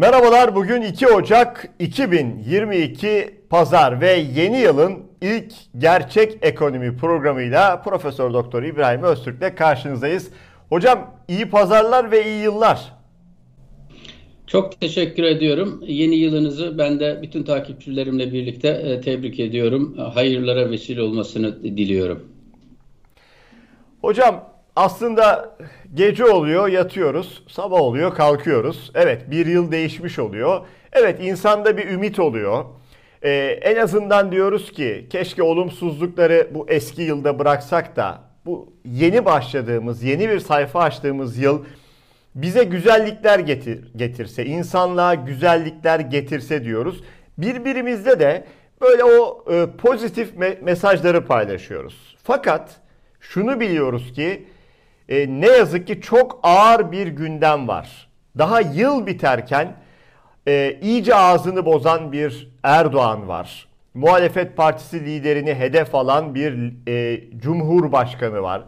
Merhabalar bugün 2 Ocak 2022 Pazar ve yeni yılın ilk gerçek ekonomi programıyla Profesör Doktor İbrahim Öztürk'le karşınızdayız. Hocam iyi pazarlar ve iyi yıllar. Çok teşekkür ediyorum. Yeni yılınızı ben de bütün takipçilerimle birlikte e, tebrik ediyorum. Hayırlara vesile olmasını diliyorum. Hocam aslında gece oluyor yatıyoruz, sabah oluyor kalkıyoruz. Evet bir yıl değişmiş oluyor. Evet insanda bir ümit oluyor. Ee, en azından diyoruz ki keşke olumsuzlukları bu eski yılda bıraksak da bu yeni başladığımız, yeni bir sayfa açtığımız yıl bize güzellikler getir, getirse, insanlığa güzellikler getirse diyoruz. Birbirimizde de böyle o e, pozitif me- mesajları paylaşıyoruz. Fakat şunu biliyoruz ki e, ne yazık ki çok ağır bir gündem var. Daha yıl biterken e, iyice ağzını bozan bir Erdoğan var. Muhalefet partisi liderini hedef alan bir e, cumhurbaşkanı var.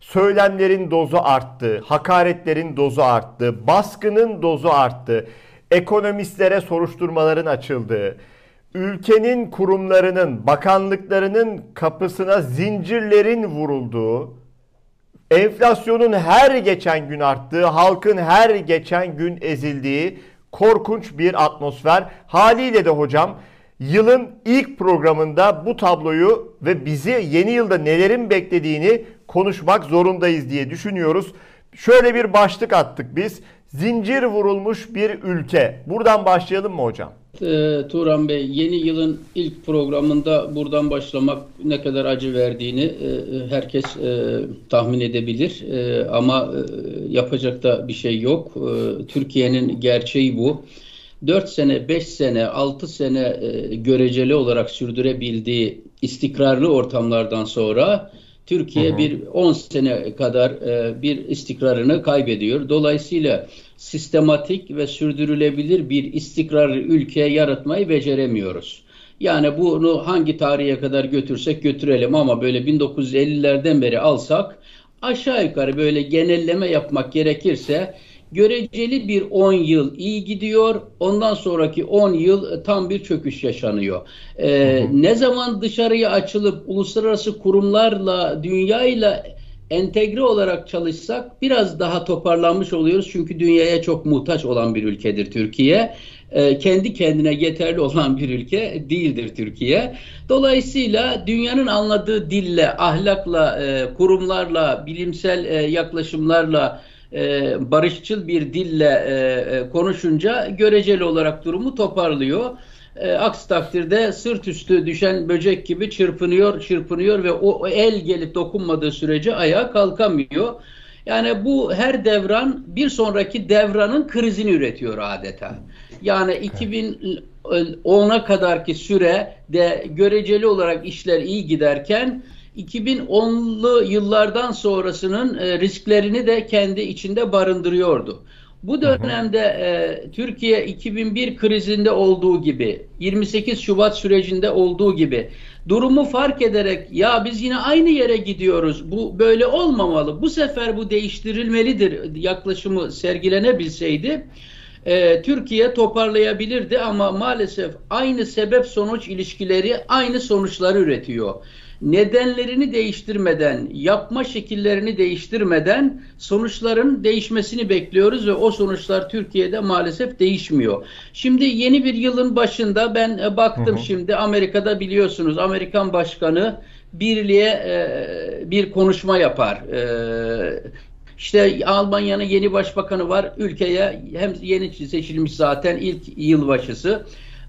Söylemlerin dozu arttı, hakaretlerin dozu arttı, baskının dozu arttı, ekonomistlere soruşturmaların açıldığı, ülkenin kurumlarının, bakanlıklarının kapısına zincirlerin vurulduğu, enflasyonun her geçen gün arttığı, halkın her geçen gün ezildiği korkunç bir atmosfer. Haliyle de hocam yılın ilk programında bu tabloyu ve bizi yeni yılda nelerin beklediğini konuşmak zorundayız diye düşünüyoruz. Şöyle bir başlık attık biz. Zincir vurulmuş bir ülke. Buradan başlayalım mı hocam? E, Turan Bey, yeni yılın ilk programında buradan başlamak ne kadar acı verdiğini e, herkes e, tahmin edebilir. E, ama e, yapacak da bir şey yok. E, Türkiye'nin gerçeği bu. 4 sene, 5 sene, 6 sene e, göreceli olarak sürdürebildiği istikrarlı ortamlardan sonra Türkiye hı hı. bir 10 sene kadar e, bir istikrarını kaybediyor. Dolayısıyla sistematik ve sürdürülebilir bir istikrarlı ülke yaratmayı beceremiyoruz. Yani bunu hangi tarihe kadar götürsek götürelim ama böyle 1950'lerden beri alsak aşağı yukarı böyle genelleme yapmak gerekirse göreceli bir 10 yıl iyi gidiyor. Ondan sonraki 10 yıl tam bir çöküş yaşanıyor. Ee, ne zaman dışarıya açılıp uluslararası kurumlarla, dünyayla entegre olarak çalışsak biraz daha toparlanmış oluyoruz. Çünkü dünyaya çok muhtaç olan bir ülkedir Türkiye. Ee, kendi kendine yeterli olan bir ülke değildir Türkiye. Dolayısıyla dünyanın anladığı dille, ahlakla, e, kurumlarla, bilimsel e, yaklaşımlarla e, barışçıl bir dille e, e, konuşunca göreceli olarak durumu toparlıyor. E, aksi takdirde sırt üstü düşen böcek gibi çırpınıyor, çırpınıyor ve o, el gelip dokunmadığı sürece ayağa kalkamıyor. Yani bu her devran bir sonraki devranın krizini üretiyor adeta. Yani 2010'a kadarki süre de göreceli olarak işler iyi giderken 2010'lu yıllardan sonrasının e, risklerini de kendi içinde barındırıyordu. Bu dönemde e, Türkiye 2001 krizinde olduğu gibi, 28 Şubat sürecinde olduğu gibi durumu fark ederek ya biz yine aynı yere gidiyoruz. Bu böyle olmamalı. Bu sefer bu değiştirilmelidir yaklaşımı sergilenebilseydi e, Türkiye toparlayabilirdi ama maalesef aynı sebep sonuç ilişkileri aynı sonuçları üretiyor nedenlerini değiştirmeden, yapma şekillerini değiştirmeden sonuçların değişmesini bekliyoruz ve o sonuçlar Türkiye'de maalesef değişmiyor. Şimdi yeni bir yılın başında ben e, baktım hı hı. şimdi Amerika'da biliyorsunuz Amerikan Başkanı birliğe e, bir konuşma yapar. E, işte Almanya'nın yeni başbakanı var. Ülkeye hem yeni seçilmiş zaten ilk yılbaşısı.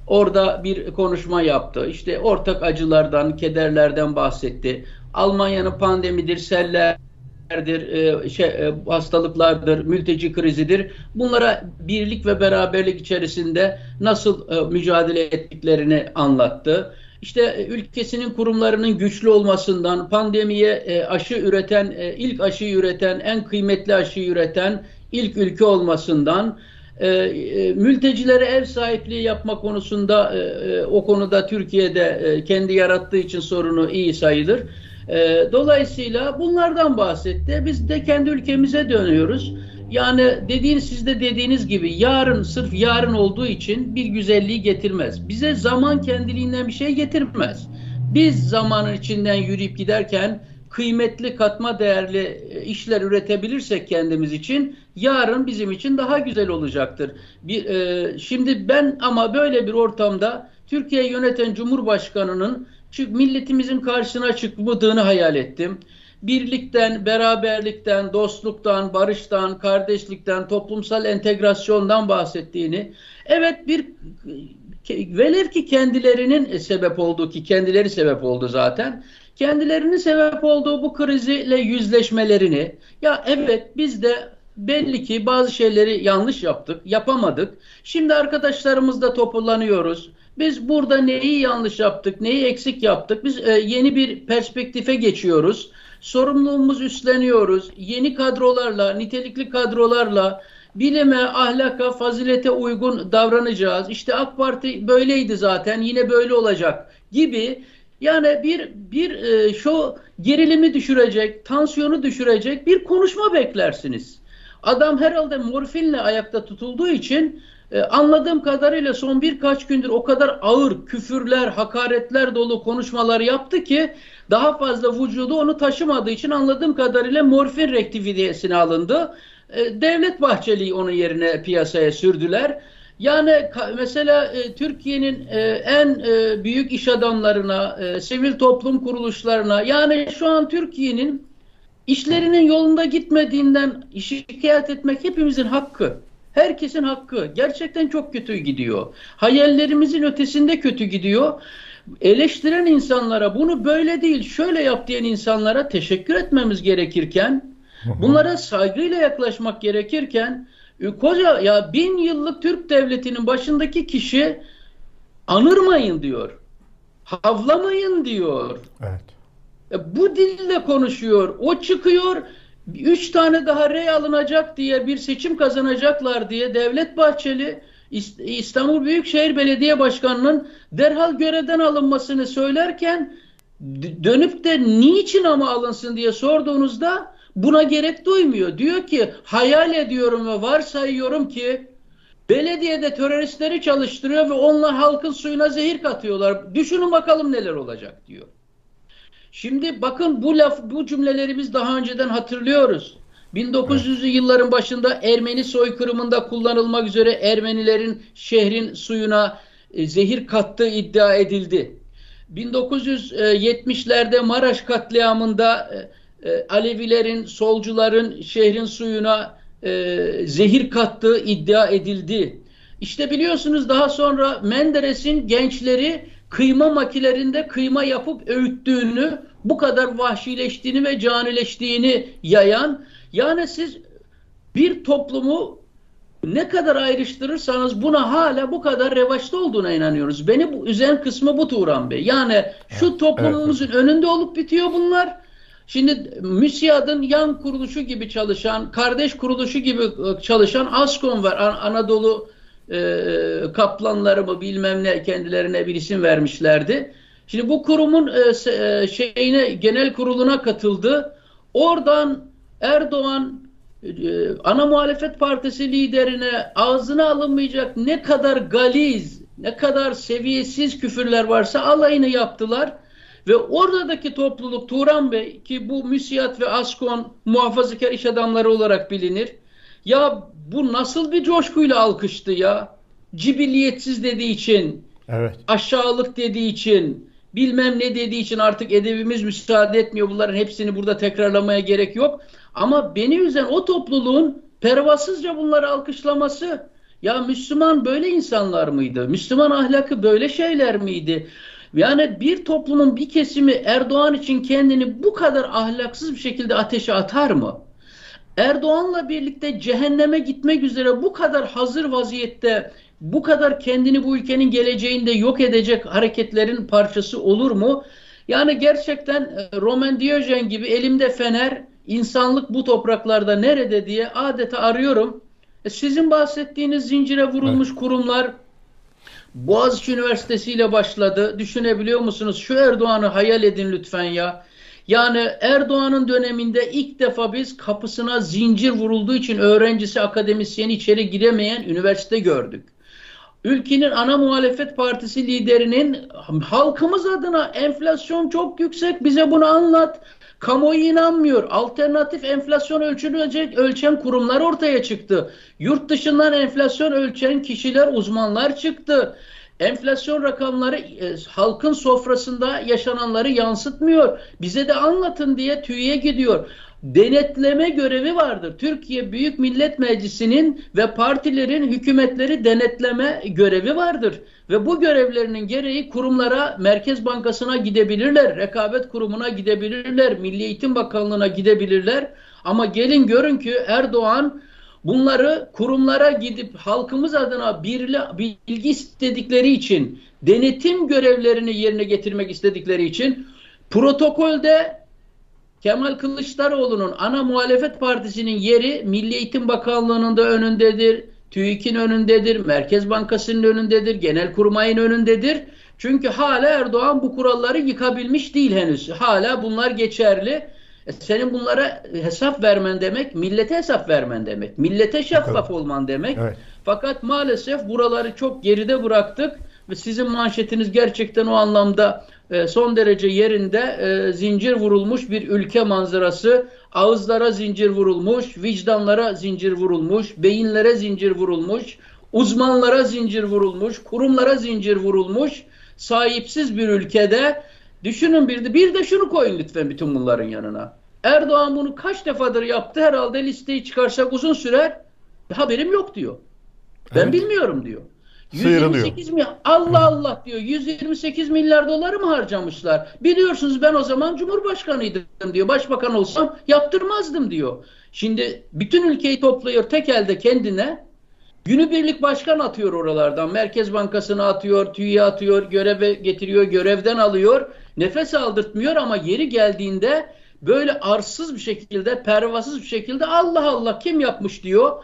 Orada bir konuşma yaptı. İşte ortak acılardan, kederlerden bahsetti. Almanya'nın pandemidir, sellerdir, e, şey, e, hastalıklardır, mülteci krizidir. Bunlara birlik ve beraberlik içerisinde nasıl e, mücadele ettiklerini anlattı. İşte ülkesinin kurumlarının güçlü olmasından, pandemiye aşı üreten, ilk aşıyı üreten, en kıymetli aşıyı üreten ilk ülke olmasından, e, e, mültecilere ev sahipliği yapma konusunda e, e, o konuda Türkiye'de e, kendi yarattığı için sorunu iyi sayılır. E, dolayısıyla bunlardan bahsetti. Biz de kendi ülkemize dönüyoruz. Yani dediğiniz siz de dediğiniz gibi yarın sırf yarın olduğu için bir güzelliği getirmez. Bize zaman kendiliğinden bir şey getirmez. Biz zamanın içinden yürüyüp giderken kıymetli katma değerli e, işler üretebilirsek kendimiz için yarın bizim için daha güzel olacaktır. Bir, e, şimdi ben ama böyle bir ortamda Türkiye yöneten Cumhurbaşkanı'nın milletimizin karşısına çıkmadığını hayal ettim birlikten, beraberlikten, dostluktan, barıştan, kardeşlikten, toplumsal entegrasyondan bahsettiğini, evet bir velev ki kendilerinin sebep olduğu ki kendileri sebep oldu zaten, kendilerinin sebep olduğu bu kriziyle yüzleşmelerini, ya evet biz de belli ki bazı şeyleri yanlış yaptık, yapamadık. Şimdi arkadaşlarımızla toparlanıyoruz. Biz burada neyi yanlış yaptık, neyi eksik yaptık? Biz e, yeni bir perspektife geçiyoruz sorumluluğumuz üstleniyoruz. Yeni kadrolarla, nitelikli kadrolarla bilime, ahlaka, fazilete uygun davranacağız. İşte AK Parti böyleydi zaten, yine böyle olacak gibi yani bir bir e, şu gerilimi düşürecek, tansiyonu düşürecek bir konuşma beklersiniz. Adam herhalde morfinle ayakta tutulduğu için e, anladığım kadarıyla son birkaç gündür o kadar ağır küfürler, hakaretler dolu konuşmalar yaptı ki daha fazla vücudu onu taşımadığı için anladığım kadarıyla morfin rektifiyesine alındı. E, Devlet Bahçeli'yi onun yerine piyasaya sürdüler. Yani mesela e, Türkiye'nin e, en e, büyük iş adamlarına, e, sivil toplum kuruluşlarına yani şu an Türkiye'nin işlerinin yolunda gitmediğinden şikayet etmek hepimizin hakkı. Herkesin hakkı. Gerçekten çok kötü gidiyor. Hayallerimizin ötesinde kötü gidiyor. Eleştiren insanlara bunu böyle değil şöyle yap diyen insanlara teşekkür etmemiz gerekirken bunlara saygıyla yaklaşmak gerekirken e, koca ya bin yıllık Türk devletinin başındaki kişi anırmayın diyor. Havlamayın diyor. Evet. E, bu dille konuşuyor. O çıkıyor üç tane daha rey alınacak diye bir seçim kazanacaklar diye Devlet Bahçeli İstanbul Büyükşehir Belediye Başkanı'nın derhal görevden alınmasını söylerken dönüp de niçin ama alınsın diye sorduğunuzda buna gerek duymuyor. Diyor ki hayal ediyorum ve varsayıyorum ki belediyede teröristleri çalıştırıyor ve onlar halkın suyuna zehir katıyorlar. Düşünün bakalım neler olacak diyor. Şimdi bakın bu laf bu cümlelerimiz daha önceden hatırlıyoruz. 1900'lü yılların başında Ermeni soykırımında kullanılmak üzere Ermenilerin şehrin suyuna e, zehir kattığı iddia edildi. 1970'lerde Maraş katliamında e, e, Alevilerin, solcuların şehrin suyuna zehir kattığı iddia edildi. İşte biliyorsunuz daha sonra Menderes'in gençleri kıyma makilerinde kıyma yapıp öğüttüğünü, bu kadar vahşileştiğini ve canileştiğini yayan, yani siz bir toplumu ne kadar ayrıştırırsanız buna hala bu kadar revaçta olduğuna inanıyoruz. Beni bu üzen kısmı bu Turan Bey. Yani şu toplumumuzun evet. önünde olup bitiyor bunlar. Şimdi MÜSİAD'ın yan kuruluşu gibi çalışan, kardeş kuruluşu gibi e, çalışan ASKON var. An Anadolu e, kaplanları mı bilmem ne kendilerine bir isim vermişlerdi. Şimdi bu kurumun e, e, şeyine genel kuruluna katıldı. Oradan Erdoğan e, ana muhalefet partisi liderine ağzına alınmayacak ne kadar galiz, ne kadar seviyesiz küfürler varsa alayını yaptılar. Ve oradaki topluluk Turan Bey ki bu müsiyat ve askon muhafazakar iş adamları olarak bilinir. Ya bu nasıl bir coşkuyla alkıştı ya? Cibilliyetsiz dediği için, evet. aşağılık dediği için, bilmem ne dediği için artık edebimiz müsaade etmiyor. Bunların hepsini burada tekrarlamaya gerek yok. Ama beni üzen o topluluğun pervasızca bunları alkışlaması. Ya Müslüman böyle insanlar mıydı? Müslüman ahlakı böyle şeyler miydi? Yani bir toplumun bir kesimi Erdoğan için kendini bu kadar ahlaksız bir şekilde ateşe atar mı? Erdoğan'la birlikte cehenneme gitmek üzere bu kadar hazır vaziyette bu kadar kendini bu ülkenin geleceğinde yok edecek hareketlerin parçası olur mu? Yani gerçekten e, Roman Diyojen gibi elimde fener, insanlık bu topraklarda nerede diye adeta arıyorum. E sizin bahsettiğiniz zincire vurulmuş evet. kurumlar Boğaziçi Üniversitesi ile başladı. Düşünebiliyor musunuz? Şu Erdoğan'ı hayal edin lütfen ya. Yani Erdoğan'ın döneminde ilk defa biz kapısına zincir vurulduğu için öğrencisi, akademisyeni içeri giremeyen üniversite gördük. Ülkenin ana muhalefet partisi liderinin halkımız adına enflasyon çok yüksek bize bunu anlat. Kamuoyu inanmıyor. Alternatif enflasyon ölçülecek ölçen kurumlar ortaya çıktı. Yurt dışından enflasyon ölçen kişiler, uzmanlar çıktı. Enflasyon rakamları e, halkın sofrasında yaşananları yansıtmıyor. Bize de anlatın diye TÜİ'ye gidiyor. Denetleme görevi vardır. Türkiye Büyük Millet Meclisi'nin ve partilerin hükümetleri denetleme görevi vardır. Ve bu görevlerinin gereği kurumlara, Merkez Bankası'na gidebilirler, Rekabet Kurumu'na gidebilirler, Milli Eğitim Bakanlığı'na gidebilirler. Ama gelin görün ki Erdoğan bunları kurumlara gidip halkımız adına bilgi istedikleri için, denetim görevlerini yerine getirmek istedikleri için protokolde Kemal Kılıçdaroğlu'nun ana muhalefet partisinin yeri Milli Eğitim Bakanlığı'nın da önündedir. TÜİK'in önündedir, Merkez Bankası'nın önündedir, Genel Kurmay'ın önündedir. Çünkü hala Erdoğan bu kuralları yıkabilmiş değil henüz. Hala bunlar geçerli. E senin bunlara hesap vermen demek, millete hesap vermen demek. Millete şeffaf olman demek. Evet. Fakat maalesef buraları çok geride bıraktık ve sizin manşetiniz gerçekten o anlamda son derece yerinde e, zincir vurulmuş bir ülke manzarası. Ağızlara zincir vurulmuş, vicdanlara zincir vurulmuş, beyinlere zincir vurulmuş, uzmanlara zincir vurulmuş, kurumlara zincir vurulmuş, sahipsiz bir ülkede düşünün bir de bir de şunu koyun lütfen bütün bunların yanına. Erdoğan bunu kaç defadır yaptı herhalde listeyi çıkarsak uzun sürer. Haberim yok diyor. Ben evet. bilmiyorum diyor. 128 mi? Allah Allah diyor. 128 milyar doları mı harcamışlar? Biliyorsunuz ben o zaman Cumhurbaşkanıydım diyor. Başbakan olsam yaptırmazdım diyor. Şimdi bütün ülkeyi topluyor tek elde kendine. Günübirlik başkan atıyor oralardan. Merkez Bankası'na atıyor, TÜİ'ye atıyor, göreve getiriyor, görevden alıyor. Nefes aldırtmıyor ama yeri geldiğinde böyle arsız bir şekilde, pervasız bir şekilde Allah Allah kim yapmış diyor.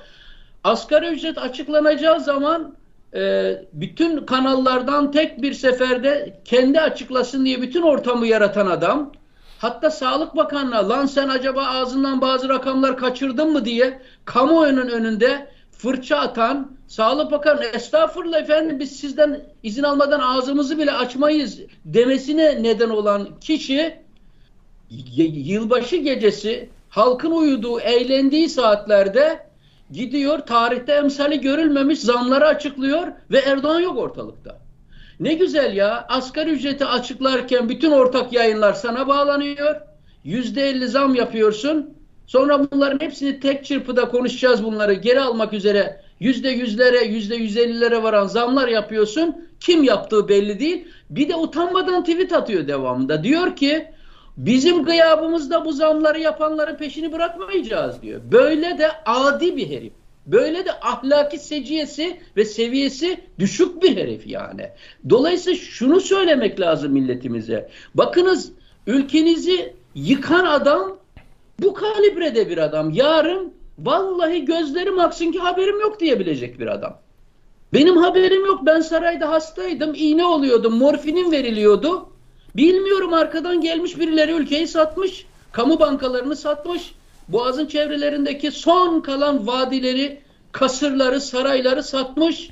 Asgari ücret açıklanacağı zaman e, bütün kanallardan tek bir seferde kendi açıklasın diye bütün ortamı yaratan adam hatta Sağlık Bakanlığı lan sen acaba ağzından bazı rakamlar kaçırdın mı? diye kamuoyunun önünde fırça atan Sağlık Bakanı estağfurullah efendim biz sizden izin almadan ağzımızı bile açmayız demesine neden olan kişi yılbaşı gecesi halkın uyuduğu, eğlendiği saatlerde gidiyor tarihte emsali görülmemiş zamları açıklıyor ve Erdoğan yok ortalıkta. Ne güzel ya asgari ücreti açıklarken bütün ortak yayınlar sana bağlanıyor. Yüzde elli zam yapıyorsun. Sonra bunların hepsini tek çırpıda konuşacağız bunları geri almak üzere yüzde yüzlere yüzde yüz ellilere varan zamlar yapıyorsun. Kim yaptığı belli değil. Bir de utanmadan tweet atıyor devamında. Diyor ki Bizim gıyabımızda bu zamları yapanların peşini bırakmayacağız diyor. Böyle de adi bir herif. Böyle de ahlaki seciyesi ve seviyesi düşük bir herif yani. Dolayısıyla şunu söylemek lazım milletimize. Bakınız ülkenizi yıkan adam bu kalibrede bir adam. Yarın vallahi gözlerim aksın ki haberim yok diyebilecek bir adam. Benim haberim yok. Ben sarayda hastaydım. iğne oluyordum. Morfinin veriliyordu. Bilmiyorum arkadan gelmiş birileri ülkeyi satmış. Kamu bankalarını satmış. Boğaz'ın çevrelerindeki son kalan vadileri, kasırları, sarayları satmış.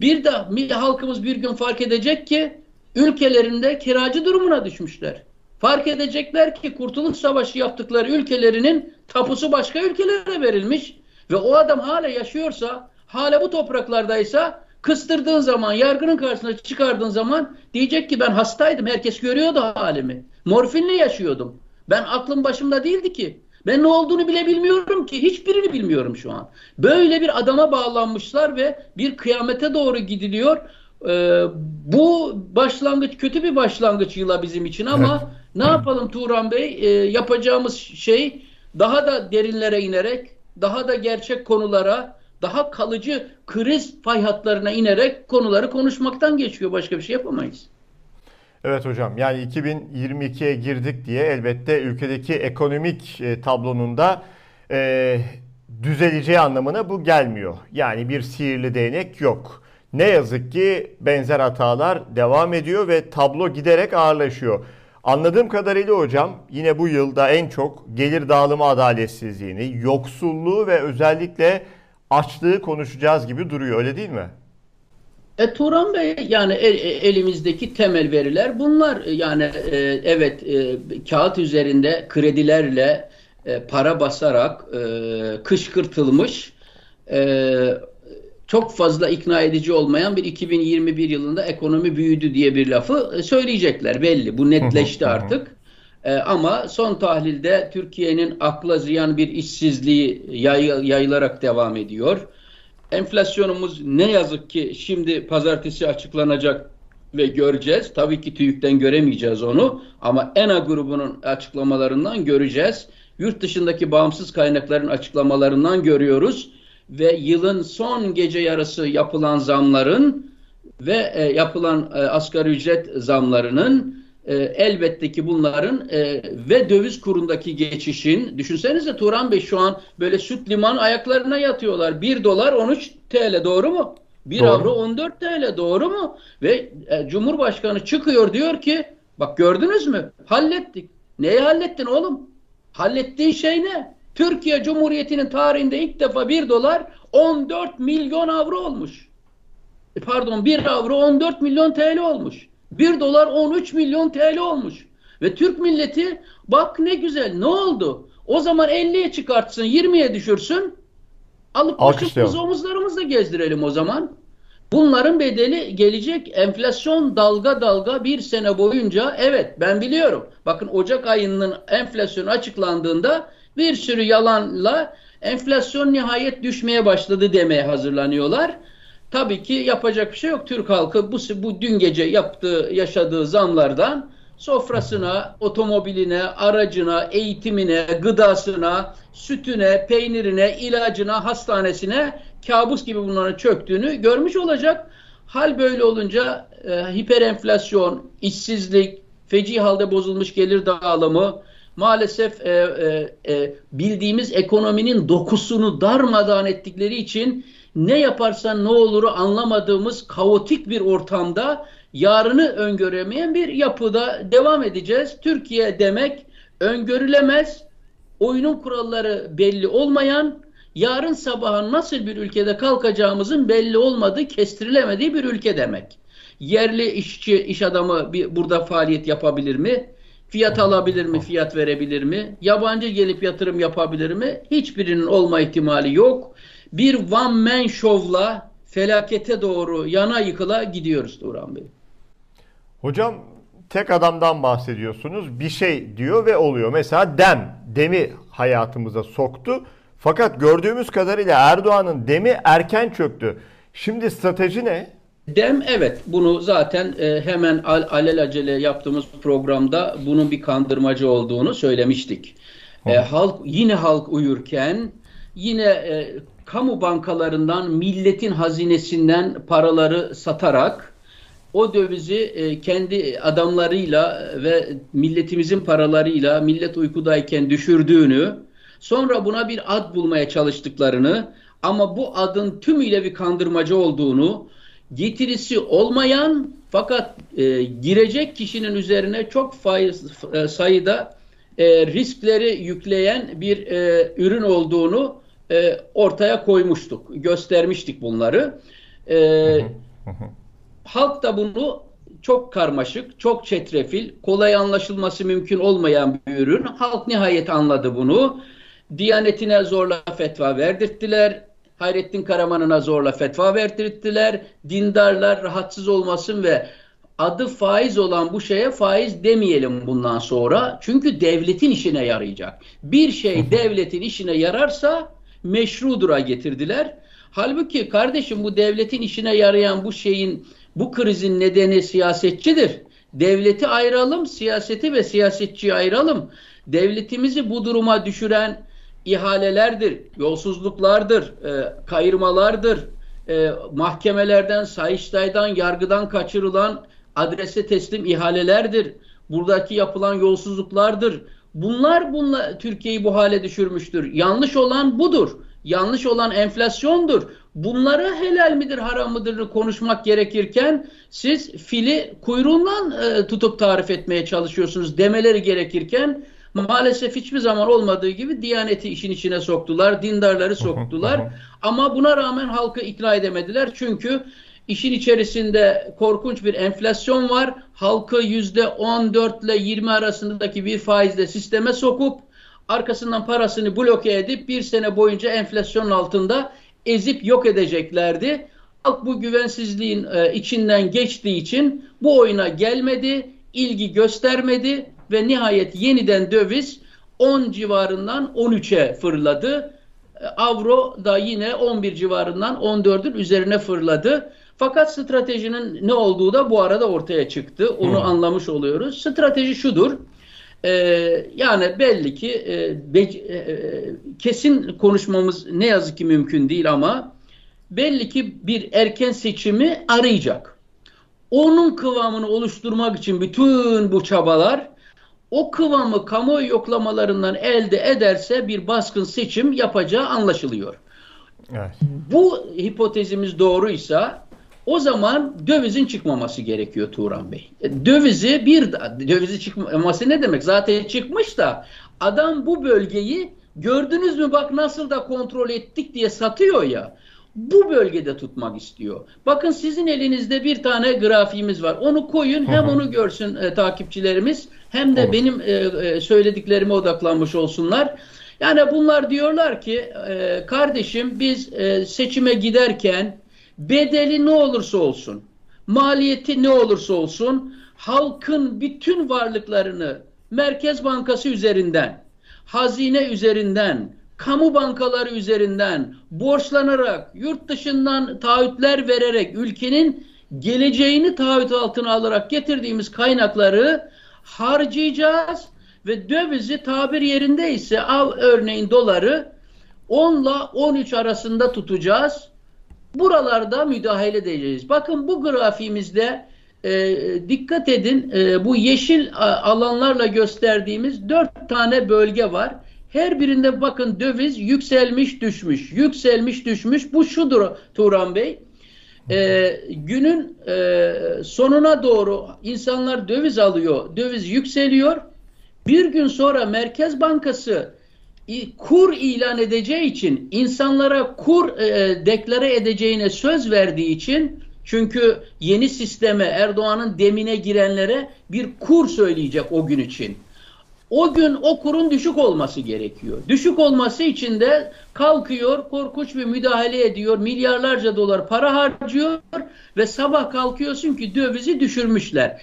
Bir de halkımız bir gün fark edecek ki ülkelerinde kiracı durumuna düşmüşler. Fark edecekler ki Kurtuluş Savaşı yaptıkları ülkelerinin tapusu başka ülkelere verilmiş ve o adam hala yaşıyorsa, hala bu topraklardaysa Kıstırdığın zaman, yargının karşısına çıkardığın zaman diyecek ki ben hastaydım. Herkes görüyordu halimi. Morfinle yaşıyordum. Ben aklım başımda değildi ki. Ben ne olduğunu bile bilmiyorum ki. Hiçbirini bilmiyorum şu an. Böyle bir adama bağlanmışlar ve bir kıyamete doğru gidiliyor. Ee, bu başlangıç kötü bir başlangıç yıla bizim için ama evet. ne yapalım Turan Bey? Ee, yapacağımız şey daha da derinlere inerek, daha da gerçek konulara, daha kalıcı kriz fay hatlarına inerek konuları konuşmaktan geçiyor. Başka bir şey yapamayız. Evet hocam yani 2022'ye girdik diye elbette ülkedeki ekonomik e, tablonun da e, düzeleceği anlamına bu gelmiyor. Yani bir sihirli değnek yok. Ne yazık ki benzer hatalar devam ediyor ve tablo giderek ağırlaşıyor. Anladığım kadarıyla hocam yine bu yılda en çok gelir dağılımı adaletsizliğini, yoksulluğu ve özellikle açlığı konuşacağız gibi duruyor öyle değil mi? E, Turan Bey yani el, e, elimizdeki temel veriler bunlar. Yani e, evet e, kağıt üzerinde kredilerle e, para basarak e, kışkırtılmış e, çok fazla ikna edici olmayan bir 2021 yılında ekonomi büyüdü diye bir lafı e, söyleyecekler belli. Bu netleşti artık. E, ama son tahlilde Türkiye'nin akla ziyan bir işsizliği yay, yayılarak devam ediyor. Enflasyonumuz ne yazık ki şimdi pazartesi açıklanacak ve göreceğiz. Tabii ki TÜİK'ten göremeyeceğiz onu ama ENA grubunun açıklamalarından göreceğiz. Yurt dışındaki bağımsız kaynakların açıklamalarından görüyoruz ve yılın son gece yarısı yapılan zamların ve e, yapılan e, asgari ücret zamlarının e, elbette ki bunların e, ve döviz kurundaki geçişin düşünsenize Turan Bey şu an böyle süt liman ayaklarına yatıyorlar. 1 dolar 13 TL doğru mu? 1 doğru. avro 14 TL doğru mu? Ve e, Cumhurbaşkanı çıkıyor diyor ki bak gördünüz mü? Hallettik. Neyi hallettin oğlum? Hallettiğin şey ne? Türkiye Cumhuriyeti'nin tarihinde ilk defa 1 dolar 14 milyon avro olmuş. E pardon 1 avro 14 milyon TL olmuş. 1 dolar 13 milyon TL olmuş. Ve Türk milleti bak ne güzel ne oldu? O zaman 50'ye çıkartsın 20'ye düşürsün. Alıp başımızı omuzlarımızla gezdirelim o zaman. Bunların bedeli gelecek enflasyon dalga dalga bir sene boyunca evet ben biliyorum. Bakın Ocak ayının enflasyonu açıklandığında bir sürü yalanla enflasyon nihayet düşmeye başladı demeye hazırlanıyorlar. Tabii ki yapacak bir şey yok. Türk halkı bu, bu dün gece yaptığı, yaşadığı zamlardan sofrasına, otomobiline, aracına, eğitimine, gıdasına, sütüne, peynirine, ilacına, hastanesine kabus gibi bunların çöktüğünü görmüş olacak. Hal böyle olunca e, hiperenflasyon, işsizlik, feci halde bozulmuş gelir dağılımı, maalesef e, e, e, bildiğimiz ekonominin dokusunu darmadan ettikleri için ne yaparsan ne oluru anlamadığımız kaotik bir ortamda yarını öngöremeyen bir yapıda devam edeceğiz. Türkiye demek öngörülemez, oyunun kuralları belli olmayan, yarın sabahın nasıl bir ülkede kalkacağımızın belli olmadığı, kestirilemediği bir ülke demek. Yerli işçi, iş adamı bir, burada faaliyet yapabilir mi? Fiyat alabilir mi? Fiyat verebilir mi? Yabancı gelip yatırım yapabilir mi? Hiçbirinin olma ihtimali yok. Bir one man show'la felakete doğru yana yıkıla gidiyoruz Turan Bey. Hocam tek adamdan bahsediyorsunuz. Bir şey diyor ve oluyor. Mesela dem, demi hayatımıza soktu. Fakat gördüğümüz kadarıyla Erdoğan'ın demi erken çöktü. Şimdi strateji ne? Dem evet bunu zaten e, hemen al, alelacele yaptığımız programda bunun bir kandırmacı olduğunu söylemiştik. E, halk yine halk uyurken yine e, kamu bankalarından milletin hazinesinden paraları satarak o dövizi e, kendi adamlarıyla ve milletimizin paralarıyla millet uykudayken düşürdüğünü sonra buna bir ad bulmaya çalıştıklarını ama bu adın tümüyle bir kandırmacı olduğunu getirisi olmayan fakat e, girecek kişinin üzerine çok faiz, e, sayıda riskleri yükleyen bir ürün olduğunu e, ortaya koymuştuk, göstermiştik bunları. E, halk da bunu çok karmaşık, çok çetrefil, kolay anlaşılması mümkün olmayan bir ürün. Halk nihayet anladı bunu. Diyanetine zorla fetva verdirttiler. Hayrettin Karaman'ına zorla fetva verdirttiler. Dindarlar rahatsız olmasın ve adı faiz olan bu şeye faiz demeyelim bundan sonra. Çünkü devletin işine yarayacak. Bir şey devletin işine yararsa meşrudura getirdiler. Halbuki kardeşim bu devletin işine yarayan bu şeyin bu krizin nedeni siyasetçidir. Devleti ayıralım, siyaseti ve siyasetçiyi ayıralım. Devletimizi bu duruma düşüren ihalelerdir, yolsuzluklardır, e, kayırmalardır, e, mahkemelerden, sayıştaydan, yargıdan kaçırılan adrese teslim ihalelerdir. Buradaki yapılan yolsuzluklardır. Bunlar bunla Türkiye'yi bu hale düşürmüştür. Yanlış olan budur. Yanlış olan enflasyondur. bunlara helal midir haram mıdır konuşmak gerekirken siz fili kuyruğundan e, tutup tarif etmeye çalışıyorsunuz demeleri gerekirken maalesef hiçbir zaman olmadığı gibi Diyaneti işin içine soktular, dindarları soktular ama buna rağmen halkı ikna edemediler çünkü işin içerisinde korkunç bir enflasyon var. Halkı yüzde 14 ile 20 arasındaki bir faizle sisteme sokup arkasından parasını bloke edip bir sene boyunca enflasyonun altında ezip yok edeceklerdi. Halk bu güvensizliğin e, içinden geçtiği için bu oyuna gelmedi, ilgi göstermedi ve nihayet yeniden döviz 10 civarından 13'e fırladı. E, avro da yine 11 civarından 14'ün üzerine fırladı. Fakat stratejinin ne olduğu da bu arada ortaya çıktı. Onu hmm. anlamış oluyoruz. Strateji şudur. Ee, yani belli ki e, be, e, kesin konuşmamız ne yazık ki mümkün değil ama belli ki bir erken seçimi arayacak. Onun kıvamını oluşturmak için bütün bu çabalar o kıvamı kamuoyu yoklamalarından elde ederse bir baskın seçim yapacağı anlaşılıyor. Evet. Bu hipotezimiz doğruysa o zaman dövizin çıkmaması gerekiyor Turan Bey. E, dövizi bir dövizi çıkmaması ne demek? Zaten çıkmış da adam bu bölgeyi gördünüz mü bak nasıl da kontrol ettik diye satıyor ya. Bu bölgede tutmak istiyor. Bakın sizin elinizde bir tane grafiğimiz var. Onu koyun hem onu görsün e, takipçilerimiz hem de benim e, e, söylediklerime odaklanmış olsunlar. Yani bunlar diyorlar ki e, kardeşim biz e, seçime giderken bedeli ne olursa olsun, maliyeti ne olursa olsun halkın bütün varlıklarını Merkez Bankası üzerinden, hazine üzerinden, kamu bankaları üzerinden borçlanarak, yurt dışından taahhütler vererek ülkenin geleceğini taahhüt altına alarak getirdiğimiz kaynakları harcayacağız ve dövizi tabir yerindeyse al örneğin doları 10 ile 13 arasında tutacağız Buralarda müdahale edeceğiz. Bakın bu grafiğimizde e, dikkat edin e, bu yeşil alanlarla gösterdiğimiz dört tane bölge var. Her birinde bakın döviz yükselmiş düşmüş, yükselmiş düşmüş. Bu şudur Turan Bey. E, günün e, sonuna doğru insanlar döviz alıyor, döviz yükseliyor. Bir gün sonra Merkez Bankası kur ilan edeceği için insanlara kur e, deklare edeceğine söz verdiği için çünkü yeni sisteme Erdoğan'ın demine girenlere bir kur söyleyecek o gün için. O gün o kurun düşük olması gerekiyor. Düşük olması için de kalkıyor, korkunç bir müdahale ediyor, milyarlarca dolar para harcıyor ve sabah kalkıyorsun ki dövizi düşürmüşler.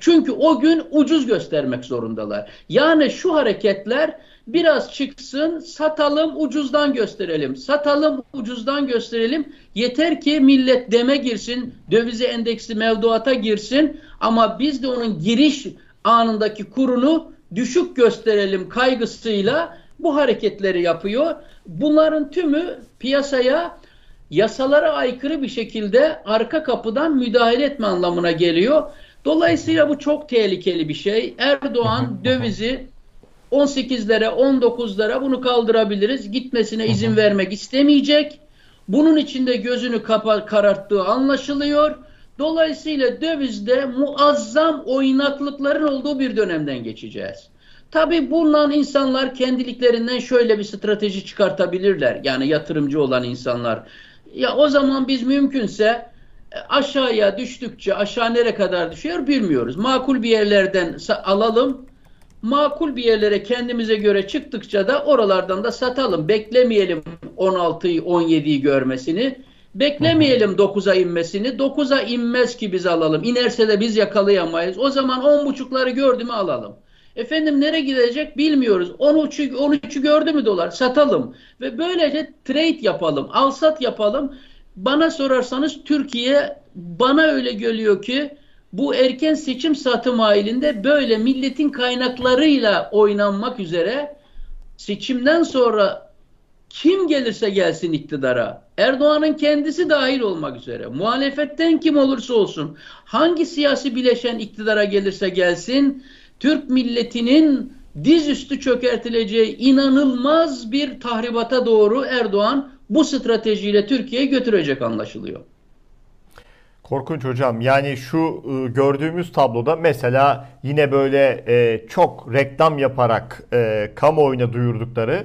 Çünkü o gün ucuz göstermek zorundalar. Yani şu hareketler Biraz çıksın, satalım, ucuzdan gösterelim. Satalım, ucuzdan gösterelim. Yeter ki millet deme girsin, dövize endeksli mevduata girsin ama biz de onun giriş anındaki kurunu düşük gösterelim kaygısıyla bu hareketleri yapıyor. Bunların tümü piyasaya yasalara aykırı bir şekilde arka kapıdan müdahale etme anlamına geliyor. Dolayısıyla bu çok tehlikeli bir şey. Erdoğan dövizi 18'lere 19'lara bunu kaldırabiliriz. Gitmesine izin vermek istemeyecek. Bunun içinde gözünü kapa kararttığı anlaşılıyor. Dolayısıyla dövizde muazzam oynaklıkların olduğu bir dönemden geçeceğiz. Tabi bundan insanlar kendiliklerinden şöyle bir strateji çıkartabilirler. Yani yatırımcı olan insanlar. Ya o zaman biz mümkünse e, aşağıya düştükçe aşağı nere kadar düşüyor bilmiyoruz. Makul bir yerlerden alalım makul bir yerlere kendimize göre çıktıkça da oralardan da satalım. Beklemeyelim 16'yı 17'yi görmesini. Beklemeyelim 9'a inmesini. 9'a inmez ki biz alalım. İnerse de biz yakalayamayız. O zaman 10.5'ları gördü mü alalım. Efendim nereye gidecek bilmiyoruz. 13'ü 13'ü gördü mü dolar? Satalım. Ve böylece trade yapalım. Alsat yapalım. Bana sorarsanız Türkiye bana öyle geliyor ki bu erken seçim satım halinde böyle milletin kaynaklarıyla oynanmak üzere seçimden sonra kim gelirse gelsin iktidara, Erdoğan'ın kendisi dahil olmak üzere, muhalefetten kim olursa olsun, hangi siyasi bileşen iktidara gelirse gelsin, Türk milletinin dizüstü çökertileceği inanılmaz bir tahribata doğru Erdoğan bu stratejiyle Türkiye'yi götürecek anlaşılıyor. Korkunç hocam. Yani şu e, gördüğümüz tabloda mesela yine böyle e, çok reklam yaparak e, kamuoyuna duyurdukları,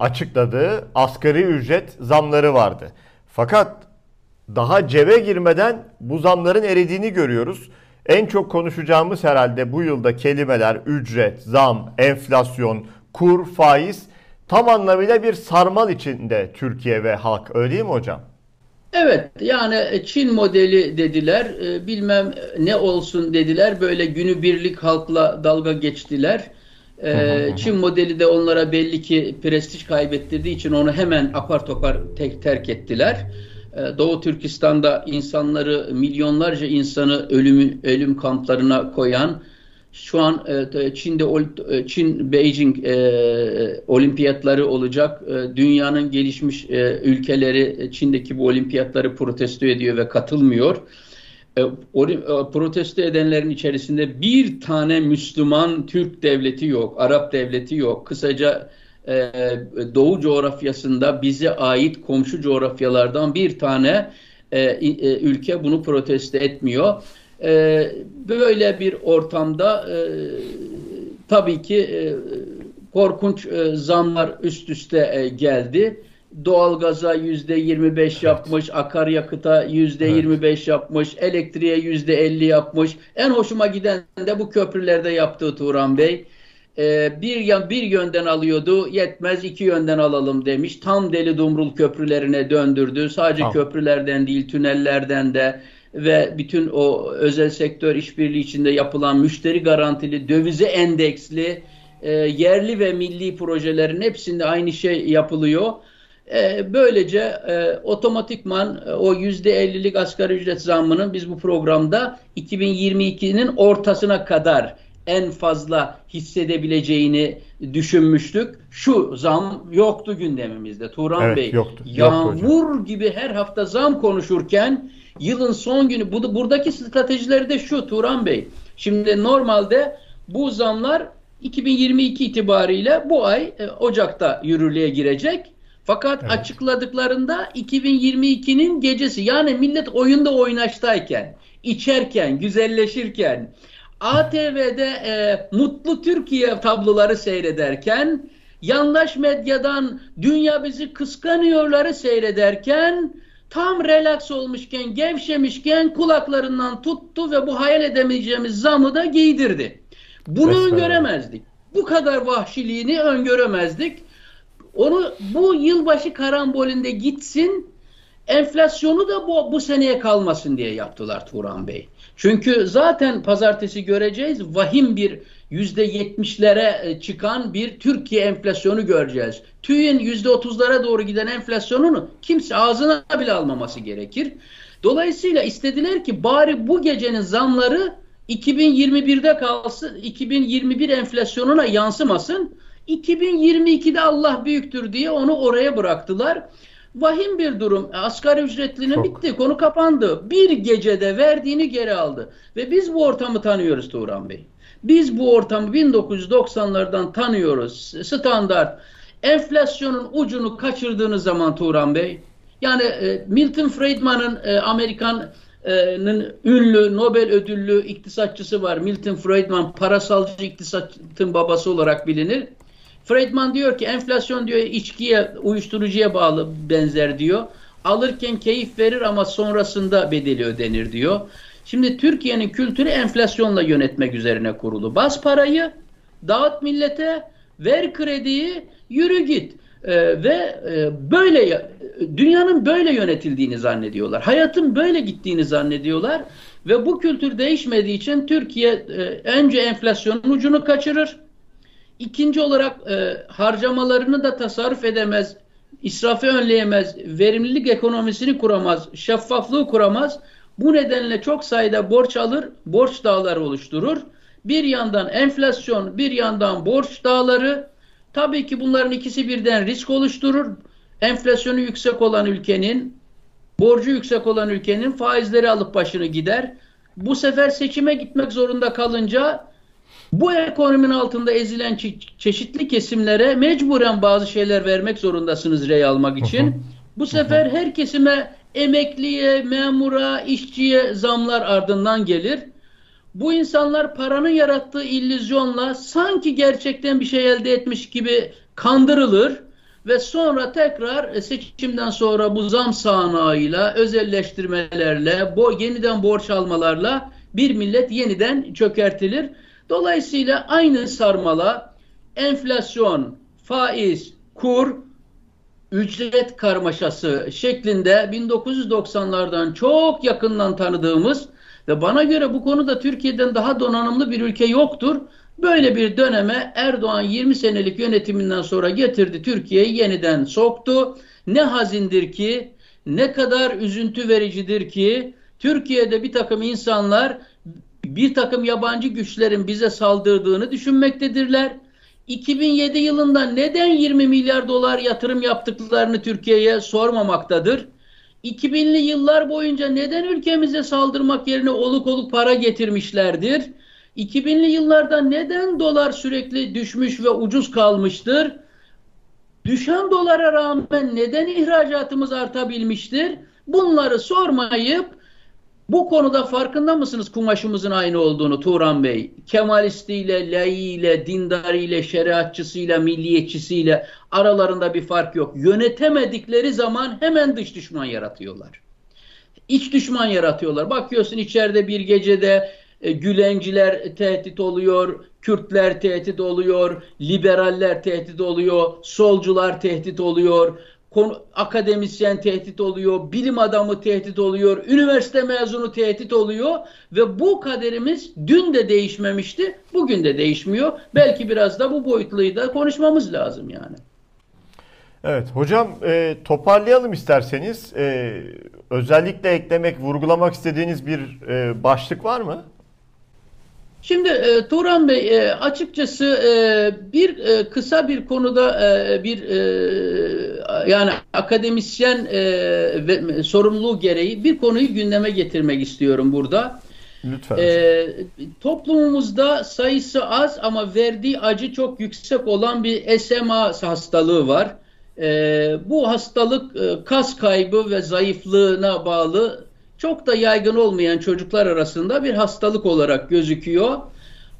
açıkladığı asgari ücret zamları vardı. Fakat daha cebe girmeden bu zamların eridiğini görüyoruz. En çok konuşacağımız herhalde bu yılda kelimeler ücret, zam, enflasyon, kur, faiz tam anlamıyla bir sarmal içinde Türkiye ve halk. Öyle değil mi hocam? Evet yani Çin modeli dediler bilmem ne olsun dediler böyle günübirlik halkla dalga geçtiler. Çin modeli de onlara belli ki prestij kaybettirdiği için onu hemen apar topar tek terk ettiler. Doğu Türkistan'da insanları milyonlarca insanı ölüm ölüm kamplarına koyan şu an e, Çin'de e, Çin Beijing e, olimpiyatları olacak. E, dünyanın gelişmiş e, ülkeleri Çin'deki bu olimpiyatları protesto ediyor ve katılmıyor. E, o, e, protesto edenlerin içerisinde bir tane Müslüman Türk devleti yok, Arap devleti yok. Kısaca e, Doğu coğrafyasında bize ait komşu coğrafyalardan bir tane e, e, ülke bunu protesto etmiyor. E, böyle bir ortamda e, tabii ki e, korkunç e, zamlar üst üste e, geldi. Doğalgaza yüzde 25 yapmış, akaryakıta yüzde 25 yapmış, elektriğe yüzde 50 yapmış. En hoşuma giden de bu köprülerde yaptığı Turan Bey. Ee, bir yan bir yönden alıyordu, yetmez iki yönden alalım demiş. Tam deli dumrul köprülerine döndürdü. Sadece tamam. köprülerden değil, tünellerden de ve bütün o özel sektör işbirliği içinde yapılan müşteri garantili, dövize endeksli, e, yerli ve milli projelerin hepsinde aynı şey yapılıyor. E, böylece e, otomatikman e, o yüzde 50'lik asgari ücret zammının biz bu programda 2022'nin ortasına kadar en fazla hissedebileceğini düşünmüştük. Şu zam yoktu gündemimizde Turan evet, Bey. Yoktu, yağmur yoktu gibi her hafta zam konuşurken Yılın son günü bu, buradaki stratejileri de şu Turan Bey. Şimdi normalde bu zamlar 2022 itibariyle bu ay e, Ocak'ta yürürlüğe girecek. Fakat evet. açıkladıklarında 2022'nin gecesi yani millet oyunda oynaştayken, içerken, güzelleşirken, ATV'de e, Mutlu Türkiye tabloları seyrederken, yandaş medyadan dünya bizi kıskanıyorları seyrederken tam relax olmuşken, gevşemişken kulaklarından tuttu ve bu hayal edemeyeceğimiz zamı da giydirdi. Bunu Mesela. öngöremezdik. Bu kadar vahşiliğini öngöremezdik. Onu bu yılbaşı karambolünde gitsin, enflasyonu da bu, bu seneye kalmasın diye yaptılar Turan Bey. Çünkü zaten pazartesi göreceğiz vahim bir yüzde yetmişlere e, çıkan bir Türkiye enflasyonu göreceğiz. TÜİ'nin yüzde otuzlara doğru giden enflasyonunu kimse ağzına bile almaması gerekir. Dolayısıyla istediler ki bari bu gecenin zamları 2021'de kalsın, 2021 enflasyonuna yansımasın. 2022'de Allah büyüktür diye onu oraya bıraktılar. Vahim bir durum. Asgari ücretlinin Çok. bitti. Konu kapandı. Bir gecede verdiğini geri aldı. Ve biz bu ortamı tanıyoruz Turan Bey. Biz bu ortamı 1990'lardan tanıyoruz. Standart. Enflasyonun ucunu kaçırdığınız zaman Turan Bey, yani e, Milton Friedman'ın e, Amerikan'ın ünlü Nobel ödüllü iktisatçısı var. Milton Friedman parasalcı iktisatın babası olarak bilinir. Friedman diyor ki enflasyon diyor içkiye, uyuşturucuya bağlı benzer diyor. Alırken keyif verir ama sonrasında bedeli ödenir diyor. Şimdi Türkiye'nin kültürü enflasyonla yönetmek üzerine kurulu. Bas parayı, dağıt millete, ver krediyi, yürü git. Ee, ve e, böyle dünyanın böyle yönetildiğini zannediyorlar. Hayatın böyle gittiğini zannediyorlar ve bu kültür değişmediği için Türkiye e, önce enflasyonun ucunu kaçırır. İkinci olarak e, harcamalarını da tasarruf edemez, israfı önleyemez, verimlilik ekonomisini kuramaz, şeffaflığı kuramaz. Bu nedenle çok sayıda borç alır, borç dağları oluşturur. Bir yandan enflasyon, bir yandan borç dağları. Tabii ki bunların ikisi birden risk oluşturur. Enflasyonu yüksek olan ülkenin, borcu yüksek olan ülkenin faizleri alıp başını gider. Bu sefer seçime gitmek zorunda kalınca Bu ekonominin altında ezilen çeşitli kesimlere mecburen bazı şeyler vermek zorundasınız rey almak için. Bu sefer her kesime emekliye, memura, işçiye zamlar ardından gelir. Bu insanlar paranın yarattığı illüzyonla sanki gerçekten bir şey elde etmiş gibi kandırılır ve sonra tekrar seçimden sonra bu zam sahnağıyla, özelleştirmelerle, bo yeniden borç almalarla bir millet yeniden çökertilir. Dolayısıyla aynı sarmala enflasyon, faiz, kur, ücret karmaşası şeklinde 1990'lardan çok yakından tanıdığımız ve bana göre bu konuda Türkiye'den daha donanımlı bir ülke yoktur. Böyle bir döneme Erdoğan 20 senelik yönetiminden sonra getirdi Türkiye'yi yeniden soktu. Ne hazindir ki, ne kadar üzüntü vericidir ki Türkiye'de bir takım insanlar bir takım yabancı güçlerin bize saldırdığını düşünmektedirler. 2007 yılında neden 20 milyar dolar yatırım yaptıklarını Türkiye'ye sormamaktadır. 2000'li yıllar boyunca neden ülkemize saldırmak yerine oluk oluk para getirmişlerdir? 2000'li yıllarda neden dolar sürekli düşmüş ve ucuz kalmıştır? Düşen dolara rağmen neden ihracatımız artabilmiştir? Bunları sormayıp bu konuda farkında mısınız kumaşımızın aynı olduğunu Turan Bey? Kemalistiyle, layiyle, dindariyle, şeriatçısıyla, milliyetçisiyle aralarında bir fark yok. Yönetemedikleri zaman hemen dış düşman yaratıyorlar. İç düşman yaratıyorlar. Bakıyorsun içeride bir gecede e, Gülenciler tehdit oluyor, Kürtler tehdit oluyor, liberaller tehdit oluyor, solcular tehdit oluyor, konu, akademisyen tehdit oluyor, bilim adamı tehdit oluyor, üniversite mezunu tehdit oluyor ve bu kaderimiz dün de değişmemişti, bugün de değişmiyor. Belki biraz da bu boyutluyu da konuşmamız lazım yani. Evet hocam e, toparlayalım isterseniz. E, özellikle eklemek, vurgulamak istediğiniz bir e, başlık var mı? Şimdi e, Turan Bey e, açıkçası e, bir e, kısa bir konuda e, bir e, yani akademisyen e, ve sorumluluğu gereği bir konuyu gündeme getirmek istiyorum burada. Lütfen. E, toplumumuzda sayısı az ama verdiği acı çok yüksek olan bir SMA hastalığı var. E, bu hastalık e, kas kaybı ve zayıflığına bağlı çok da yaygın olmayan çocuklar arasında bir hastalık olarak gözüküyor.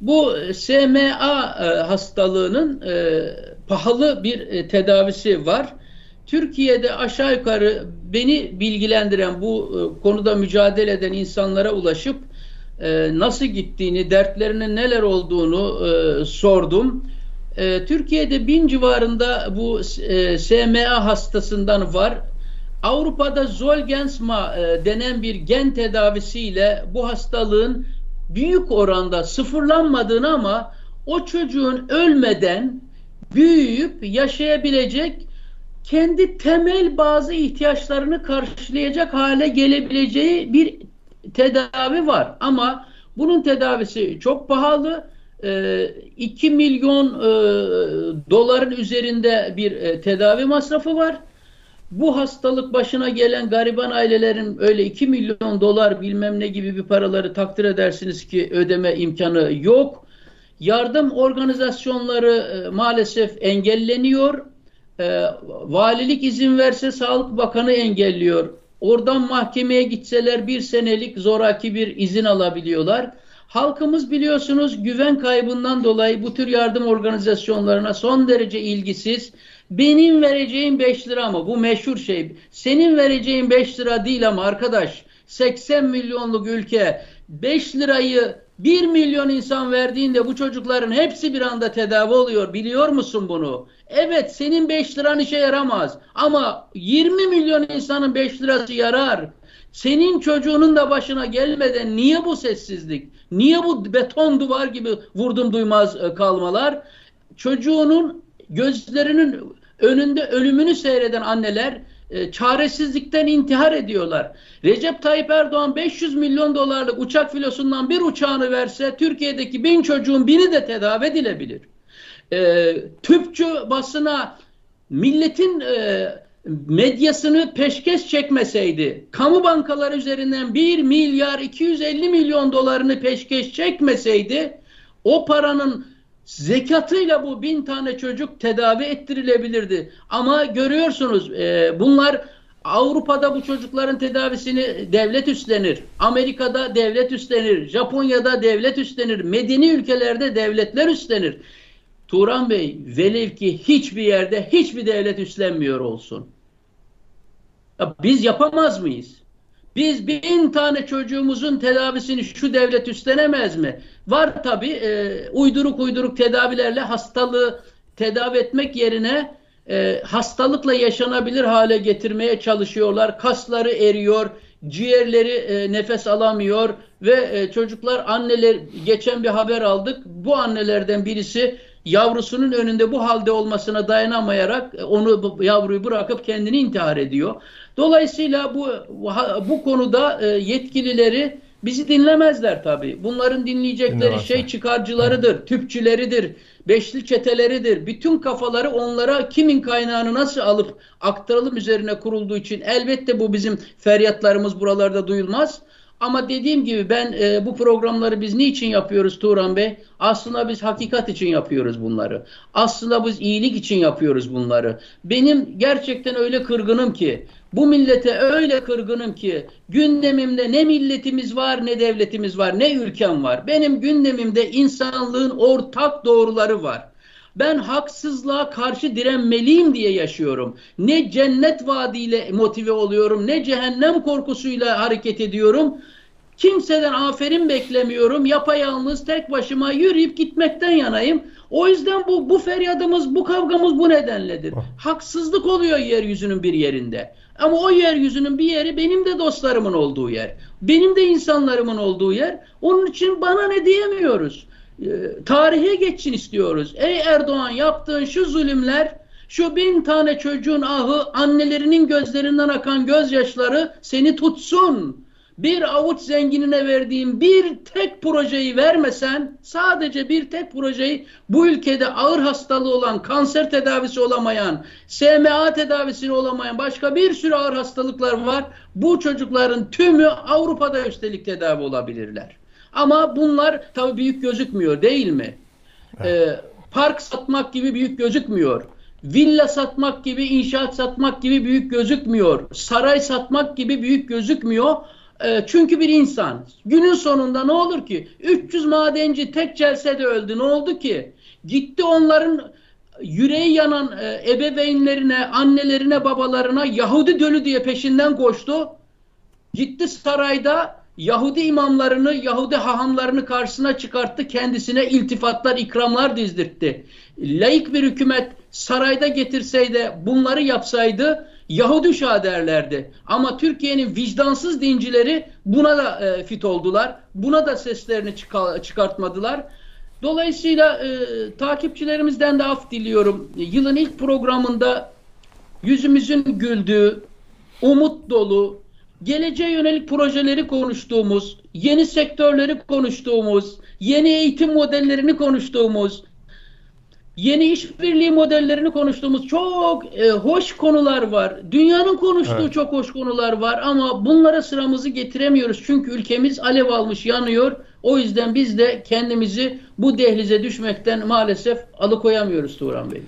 Bu SMA e, hastalığının e, pahalı bir e, tedavisi var. Türkiye'de aşağı yukarı beni bilgilendiren bu konuda mücadele eden insanlara ulaşıp nasıl gittiğini, dertlerinin neler olduğunu sordum. Türkiye'de bin civarında bu SMA hastasından var. Avrupa'da Zolgensma e, denen bir gen tedavisiyle bu hastalığın büyük oranda sıfırlanmadığını ama o çocuğun ölmeden büyüyüp yaşayabilecek kendi temel bazı ihtiyaçlarını karşılayacak hale gelebileceği bir tedavi var. Ama bunun tedavisi çok pahalı. 2 e, milyon e, doların üzerinde bir tedavi masrafı var bu hastalık başına gelen gariban ailelerin öyle 2 milyon dolar bilmem ne gibi bir paraları takdir edersiniz ki ödeme imkanı yok. Yardım organizasyonları e, maalesef engelleniyor. E, valilik izin verse Sağlık Bakanı engelliyor. Oradan mahkemeye gitseler bir senelik zoraki bir izin alabiliyorlar. Halkımız biliyorsunuz güven kaybından dolayı bu tür yardım organizasyonlarına son derece ilgisiz. Benim vereceğim 5 lira mı? Bu meşhur şey. Senin vereceğin 5 lira değil ama arkadaş 80 milyonluk ülke 5 lirayı 1 milyon insan verdiğinde bu çocukların hepsi bir anda tedavi oluyor. Biliyor musun bunu? Evet senin 5 liran işe yaramaz. Ama 20 milyon insanın 5 lirası yarar. Senin çocuğunun da başına gelmeden niye bu sessizlik? Niye bu beton duvar gibi vurdum duymaz e, kalmalar? Çocuğunun gözlerinin önünde ölümünü seyreden anneler e, çaresizlikten intihar ediyorlar. Recep Tayyip Erdoğan 500 milyon dolarlık uçak filosundan bir uçağını verse Türkiye'deki bin çocuğun bini de tedavi edilebilir. E, tüpçü basına milletin e, medyasını peşkeş çekmeseydi, kamu bankaları üzerinden 1 milyar 250 milyon dolarını peşkeş çekmeseydi O paranın zekatıyla bu bin tane çocuk tedavi ettirilebilirdi. Ama görüyorsunuz e, bunlar Avrupa'da bu çocukların tedavisini devlet üstlenir. Amerika'da devlet üstlenir. Japonya'da devlet üstlenir. Medeni ülkelerde devletler üstlenir. Turan Bey velev ki hiçbir yerde hiçbir devlet üstlenmiyor olsun. Ya biz yapamaz mıyız? Biz bin tane çocuğumuzun tedavisini şu devlet üstlenemez mi? Var tabi e, uyduruk uyduruk tedavilerle hastalığı tedavi etmek yerine e, hastalıkla yaşanabilir hale getirmeye çalışıyorlar. Kasları eriyor, ciğerleri e, nefes alamıyor ve e, çocuklar anneler geçen bir haber aldık. Bu annelerden birisi yavrusunun önünde bu halde olmasına dayanamayarak e, onu yavruyu bırakıp kendini intihar ediyor. Dolayısıyla bu bu konuda e, yetkilileri bizi dinlemezler tabii. Bunların dinleyecekleri Dinlemezler. şey çıkarcılarıdır, tüpçüleridir, beşli çeteleridir. Bütün kafaları onlara kimin kaynağını nasıl alıp aktaralım üzerine kurulduğu için elbette bu bizim feryatlarımız buralarda duyulmaz. Ama dediğim gibi ben e, bu programları biz niçin yapıyoruz Turan Bey? Aslında biz hakikat için yapıyoruz bunları. Aslında biz iyilik için yapıyoruz bunları. Benim gerçekten öyle kırgınım ki bu millete öyle kırgınım ki gündemimde ne milletimiz var ne devletimiz var ne ülkem var. Benim gündemimde insanlığın ortak doğruları var. Ben haksızlığa karşı direnmeliyim diye yaşıyorum. Ne cennet vaadiyle motive oluyorum, ne cehennem korkusuyla hareket ediyorum. Kimseden aferin beklemiyorum. Yapayalnız tek başıma yürüyüp gitmekten yanayım. O yüzden bu, bu feryadımız, bu kavgamız bu nedenledir. Oh. Haksızlık oluyor yeryüzünün bir yerinde. Ama o yeryüzünün bir yeri benim de dostlarımın olduğu yer. Benim de insanlarımın olduğu yer. Onun için bana ne diyemiyoruz. Ee, tarihe geçsin istiyoruz. Ey Erdoğan yaptığın şu zulümler, şu bin tane çocuğun ahı, annelerinin gözlerinden akan gözyaşları seni tutsun bir avuç zenginine verdiğim bir tek projeyi vermesen sadece bir tek projeyi bu ülkede ağır hastalığı olan kanser tedavisi olamayan SMA tedavisi olamayan başka bir sürü ağır hastalıklar var. Bu çocukların tümü Avrupa'da üstelik tedavi olabilirler. Ama bunlar tabii büyük gözükmüyor değil mi? Evet. Ee, park satmak gibi büyük gözükmüyor. Villa satmak gibi, inşaat satmak gibi büyük gözükmüyor. Saray satmak gibi büyük gözükmüyor. E, çünkü bir insan. Günün sonunda ne olur ki? 300 madenci tek celsede öldü. Ne oldu ki? Gitti onların yüreği yanan e, ebeveynlerine, annelerine, babalarına Yahudi dölü diye peşinden koştu. Gitti sarayda Yahudi imamlarını, Yahudi hahamlarını karşısına çıkarttı. Kendisine iltifatlar, ikramlar dizdirtti. Laik bir hükümet sarayda getirseydi, bunları yapsaydı Yahudi Şah derlerdi. Ama Türkiye'nin vicdansız dincileri buna da e, fit oldular. Buna da seslerini çıkartmadılar. Dolayısıyla e, takipçilerimizden de af diliyorum. Yılın ilk programında yüzümüzün güldüğü, umut dolu, geleceğe yönelik projeleri konuştuğumuz, yeni sektörleri konuştuğumuz, yeni eğitim modellerini konuştuğumuz, yeni işbirliği modellerini konuştuğumuz çok e, hoş konular var. Dünyanın konuştuğu evet. çok hoş konular var ama bunlara sıramızı getiremiyoruz. Çünkü ülkemiz alev almış, yanıyor. O yüzden biz de kendimizi bu dehlize düşmekten maalesef alıkoyamıyoruz Turan Bey.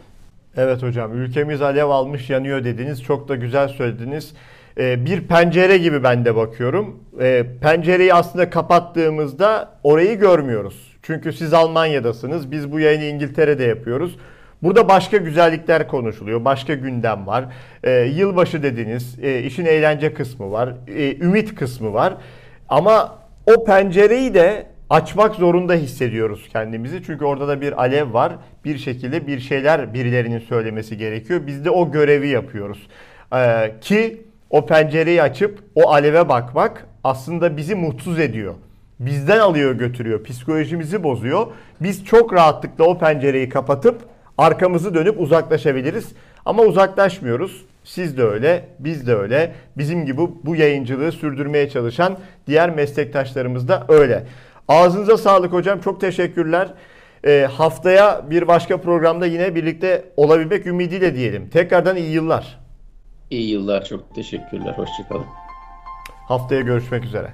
Evet hocam ülkemiz alev almış yanıyor dediniz. Çok da güzel söylediniz. Ee, bir pencere gibi ben de bakıyorum. Ee, pencereyi aslında kapattığımızda orayı görmüyoruz. Çünkü siz Almanya'dasınız. Biz bu yayını İngiltere'de yapıyoruz. Burada başka güzellikler konuşuluyor. Başka gündem var. E, yılbaşı dediniz. E, işin eğlence kısmı var. E, ümit kısmı var. Ama o pencereyi de açmak zorunda hissediyoruz kendimizi. Çünkü orada da bir alev var. Bir şekilde bir şeyler birilerinin söylemesi gerekiyor. Biz de o görevi yapıyoruz. E, ki o pencereyi açıp o aleve bakmak aslında bizi mutsuz ediyor bizden alıyor götürüyor. Psikolojimizi bozuyor. Biz çok rahatlıkla o pencereyi kapatıp arkamızı dönüp uzaklaşabiliriz. Ama uzaklaşmıyoruz. Siz de öyle, biz de öyle. Bizim gibi bu yayıncılığı sürdürmeye çalışan diğer meslektaşlarımız da öyle. Ağzınıza sağlık hocam. Çok teşekkürler. E, haftaya bir başka programda yine birlikte olabilmek ümidiyle diyelim. Tekrardan iyi yıllar. İyi yıllar. Çok teşekkürler. Hoşçakalın. Haftaya görüşmek üzere.